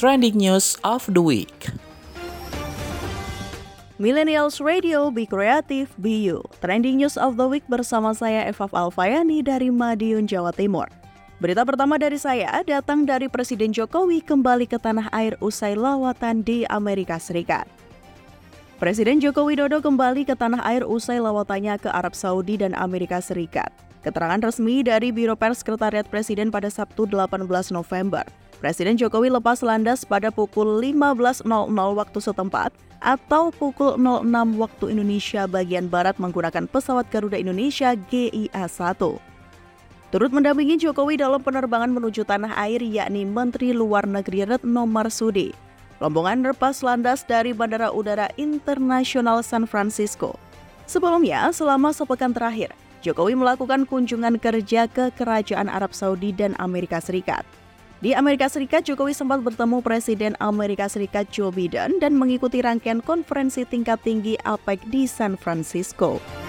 Trending News of the Week. Millennials Radio, Be Creative, Be You. Trending News of the Week bersama saya Eva Alfayani dari Madiun, Jawa Timur. Berita pertama dari saya datang dari Presiden Jokowi kembali ke tanah air usai lawatan di Amerika Serikat. Presiden Joko Widodo kembali ke tanah air usai lawatannya ke Arab Saudi dan Amerika Serikat. Keterangan resmi dari Biro Pers Sekretariat Presiden pada Sabtu 18 November. Presiden Jokowi lepas landas pada pukul 15.00 waktu setempat atau pukul 06 waktu Indonesia bagian Barat menggunakan pesawat Garuda Indonesia GIA-1. Turut mendampingi Jokowi dalam penerbangan menuju tanah air yakni Menteri Luar Negeri Retno Marsudi. Rombongan lepas landas dari Bandara Udara Internasional San Francisco. Sebelumnya, selama sepekan terakhir, Jokowi melakukan kunjungan kerja ke Kerajaan Arab Saudi dan Amerika Serikat. Di Amerika Serikat, Jokowi sempat bertemu Presiden Amerika Serikat Joe Biden dan mengikuti rangkaian konferensi tingkat tinggi APEC di San Francisco.